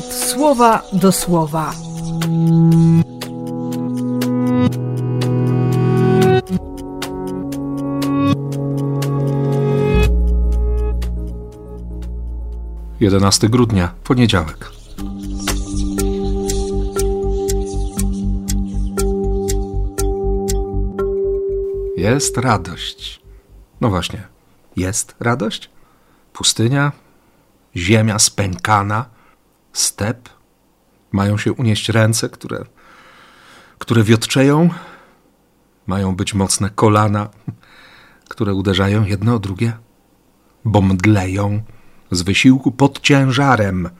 słowa do słowa. Jedenasty grudnia, poniedziałek. Jest radość. No właśnie, jest radość? Pustynia, ziemia spękana, step. Mają się unieść ręce, które, które wiotczeją. Mają być mocne kolana, które uderzają jedno o drugie, bo mdleją z wysiłku pod ciężarem.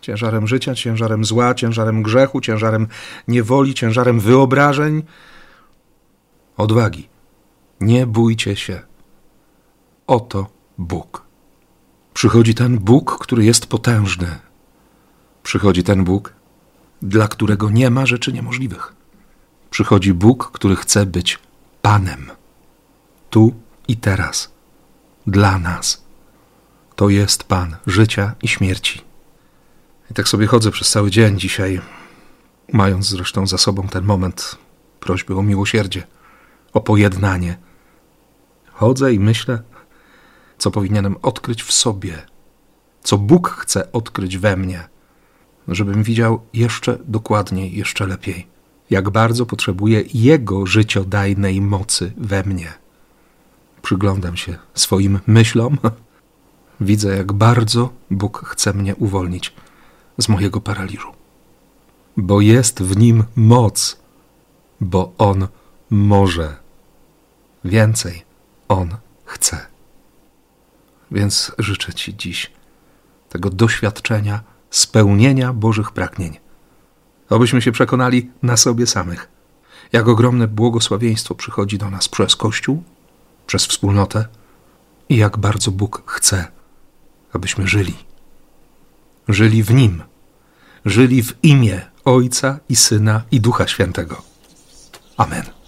Ciężarem życia, ciężarem zła, ciężarem grzechu, ciężarem niewoli, ciężarem wyobrażeń. Odwagi. Nie bójcie się. Oto Bóg. Przychodzi ten Bóg, który jest potężny. Przychodzi ten Bóg, dla którego nie ma rzeczy niemożliwych. Przychodzi Bóg, który chce być Panem. Tu i teraz. Dla nas. To jest Pan życia i śmierci. I tak sobie chodzę przez cały dzień dzisiaj, mając zresztą za sobą ten moment prośby o miłosierdzie, o pojednanie. Chodzę i myślę, co powinienem odkryć w sobie, co Bóg chce odkryć we mnie, żebym widział jeszcze dokładniej, jeszcze lepiej, jak bardzo potrzebuję Jego życiodajnej mocy we mnie. Przyglądam się swoim myślom, widzę, jak bardzo Bóg chce mnie uwolnić z mojego paraliżu. Bo jest w nim moc, bo On może. Więcej On chce. Więc życzę Ci dziś tego doświadczenia spełnienia Bożych pragnień. Abyśmy się przekonali na sobie samych, jak ogromne błogosławieństwo przychodzi do nas przez Kościół, przez wspólnotę i jak bardzo Bóg chce, abyśmy żyli. Żyli w Nim, żyli w imię Ojca i Syna i Ducha Świętego. Amen.